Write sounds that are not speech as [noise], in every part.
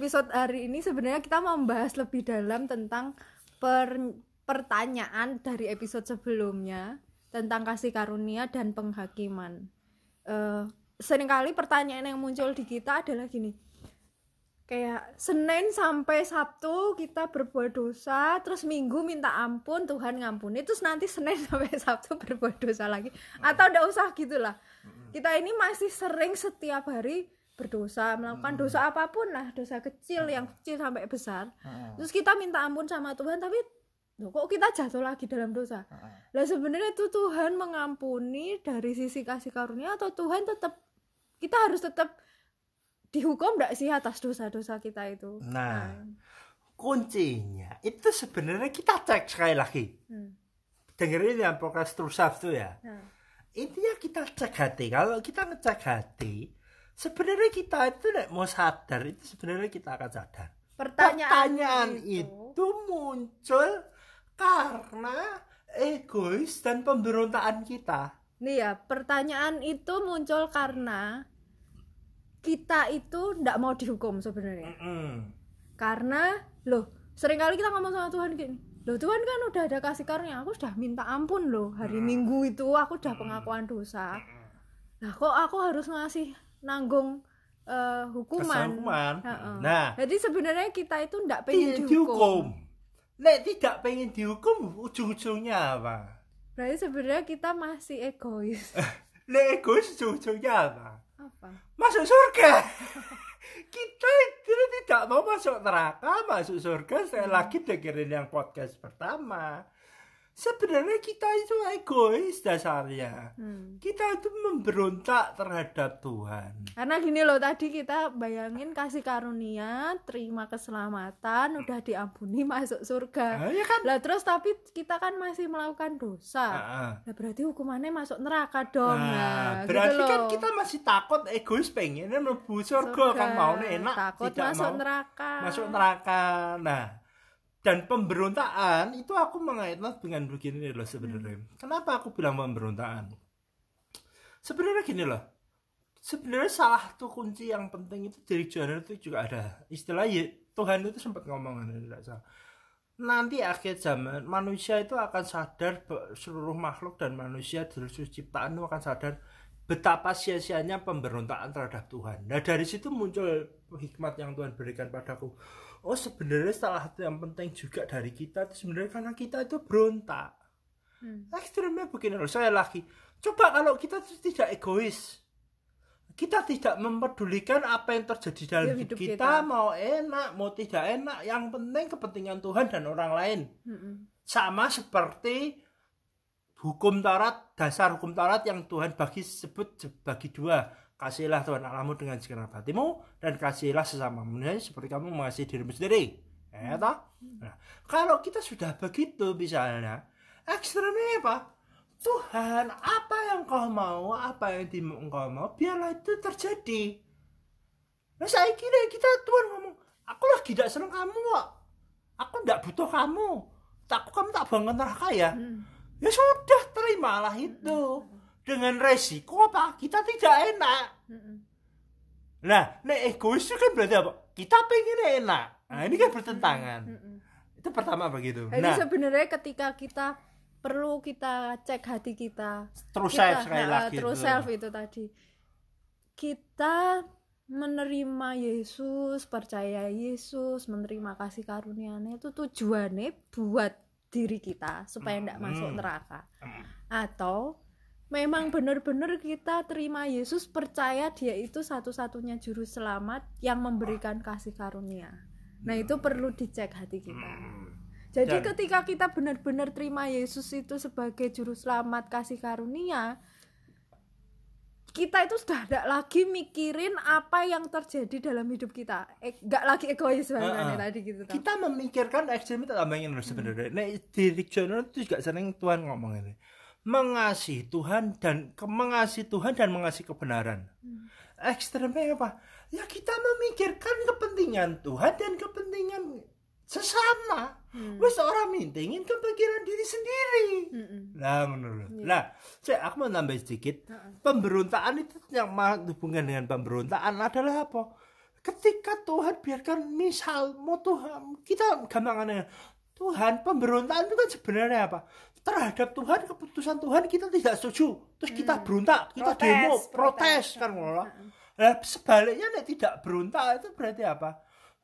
episode hari ini sebenarnya kita mau membahas lebih dalam tentang per- pertanyaan dari episode sebelumnya tentang kasih karunia dan penghakiman. Eh, sering kali pertanyaan yang muncul di kita adalah gini, kayak Senin sampai Sabtu kita berbuat dosa, terus Minggu minta ampun Tuhan ngampuni, terus nanti Senin [laughs] sampai Sabtu berbuat dosa lagi, atau udah usah gitulah. Kita ini masih sering setiap hari berdosa melakukan dosa apa pun lah dosa kecil yang kecil sampai besar. Terus kita minta ampun sama Tuhan tapi loh, kok kita jatuh lagi dalam dosa? Lah sebenarnya itu Tuhan mengampuni dari sisi kasih karunia atau Tuhan tetap kita harus tetap dihukum enggak sih atas dosa-dosa kita itu? Nah, kuncinya itu sebenarnya kita cek sekali lagi. Hmm. Dengerin yang podcast True Self tuh ya. Nah, Intinya kita cek hati. Kalau kita ngecek hati, sebenarnya kita itu nek mau sadar itu sebenarnya kita akan sadar. pertanyaan, Pertanyaan itu. muncul karena egois dan pemberontakan kita. nih ya pertanyaan itu muncul karena kita itu ndak mau dihukum sebenarnya. Mm. karena loh sering kali kita ngomong sama Tuhan gini loh Tuhan kan udah ada kasih karunia aku sudah minta ampun loh. Hari Minggu itu aku udah pengakuan dosa. Nah kok aku harus ngasih nanggung eh, hukuman. Heeh. Nah, jadi sebenarnya kita itu ndak pengen dihukum. dihukum Nek tidak pengen dihukum, ujung-ujungnya apa? berarti sebenarnya kita masih egois [laughs] Nek egois ujung-ujungnya apa? apa Masuk surga. [laughs] Kita itu tidak mau masuk neraka, masuk surga. Saya lagi dengerin yang podcast pertama. Sebenarnya kita itu egois dasarnya. Hmm. Kita itu memberontak terhadap Tuhan. Karena gini loh tadi kita bayangin kasih karunia, terima keselamatan, udah diampuni [laughs] masuk surga. Nah, ya kan? Lah terus tapi kita kan masih melakukan dosa. Nah, Lah berarti hukumannya masuk neraka dong. Nah, Nah, berarti gitu kan loh. kita masih takut egois pengennya mlebu surga Surga. kan mau enak takut tidak masuk mau neraka. masuk neraka. Nah, dan pemberontakan itu aku mengaitkan dengan begini loh sebenarnya. Kenapa aku bilang pemberontakan? Sebenarnya gini loh. Sebenarnya salah satu kunci yang penting itu dari Johannes itu juga ada istilah ya, Tuhan itu sempat ngomong tidak salah. Nanti akhir zaman manusia itu akan sadar seluruh makhluk dan manusia dari seluruh ciptaan itu akan sadar betapa sia-sianya pemberontakan terhadap Tuhan. Nah dari situ muncul hikmat yang Tuhan berikan padaku. Oh sebenarnya salah satu yang penting juga dari kita itu sebenarnya karena kita itu berontak. Hmm. Ekstremnya begini loh, saya lagi. Coba kalau kita itu tidak egois. Kita tidak mempedulikan apa yang terjadi dalam Ya, hidup kita, kita. mau enak, mau tidak enak. Yang penting kepentingan Tuhan dan orang lain. Mm-mm. Sama seperti hukum Taurat, dasar hukum Taurat yang Tuhan bagi sebut bagi dua. Kasihilah Tuhan Allahmu dengan segenap hatimu dan kasihilah sesamamu Nah, seperti kamu mengasihi dirimu sendiri. Ya toh? Nah, kalau kita sudah begitu misalnya, ekstremnya apa? Tuhan, apa yang kau mau, apa yang engkau mau, biarlah itu terjadi. Nah, saya kira kita Tuhan ngomong, aku lagi tidak senang kamu kok. Aku tidak butuh kamu. Tak kamu tak bangun neraka ya. Hmm. Ya sudah, terimalah itu. Dengan resiko apa? Kita tidak enak. Nah, nek egois itu kan berarti apa? Kita pengen enak. Nah, ini kan bertentangan. Itu pertama begitu. Jadi Nah, sebenarnya ketika kita perlu kita cek hati kita, terus kita, sekali nah, lagi. terus tuh. self itu tadi kita menerima Yesus percaya Yesus menerima kasih karunia-Nya itu tujuannya buat diri kita supaya tidak Hmm. masuk neraka atau memang benar-benar kita terima Yesus percaya dia itu satu-satunya juru selamat yang memberikan kasih karunia nah itu perlu dicek hati kita Hmm. jadi Dan- ketika kita benar-benar terima Yesus itu sebagai juru selamat kasih karunia, kita itu sudah tidak lagi mikirin apa yang terjadi dalam hidup kita. Eh, nggak lagi egois bahasanya Heeh. tadi gitu. Tam. Kita memikirkan ekstrem itu tambahnya loh sebenarnya. Nah, di Rick itu juga sering Tuhan ngomong ini. Mengasihi Tuhan dan mengasihi Tuhan dan mengasihi kebenaran. Ekstremnya apa? Ya kita memikirkan kepentingan Tuhan dan kepentingan sesama. Hmm. Wes orang mintingin kepentingan diri sendiri. Nah, menurut. Iya. Nah, saya aku mau nambah sedikit. Heeh. Pemberontakan itu yang hubungan dengan pemberontakan adalah apa? ketika Tuhan biarkan misal mau Tuhan kita gampangannya Tuhan pemberontakan itu kan sebenarnya apa? Terhadap Tuhan keputusan Tuhan kita tidak setuju. Terus kita berontak kita Protes, demo protes. protes, kan ngono Nah, sebaliknya nek tidak berontak itu berarti apa?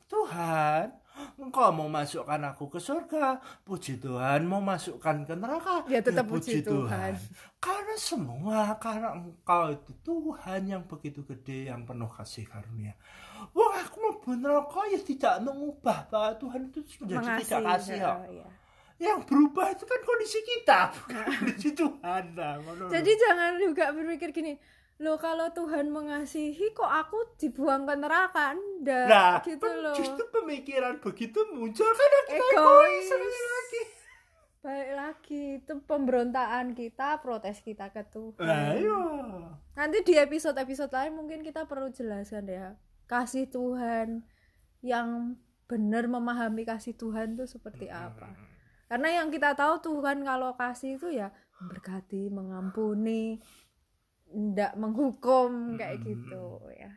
Tuhan engkau mau masukkan aku ke surga puji Tuhan mau masukkan ke neraka. Ya, tetap puji Tuhan. karena semua karena engkau itu Tuhan yang begitu gede yang penuh kasih karunia bener kok ya tidak mengubah bahwa Tuhan itu menjadi tidak kasih oh, iya. yang berubah itu kan kondisi kita bukan kondisi Tuhan lho. jadi jangan juga berpikir gini loh kalau Tuhan mengasihi kok aku dibuang ke neraka? Enggak nah gitu pem- loh. justru pemikiran begitu muncul karena kita Egois. egois lagi. Balik lagi itu pemberontakan kita protes kita ke Tuhan. Nah iya. Nanti di episode-episode lain mungkin kita perlu jelaskan ya kasih Tuhan yang benar memahami kasih Tuhan itu seperti apa. Karena yang kita tahu Tuhan kalau kasih itu ya berkati mengampuni ndak menghukum kayak gitu ya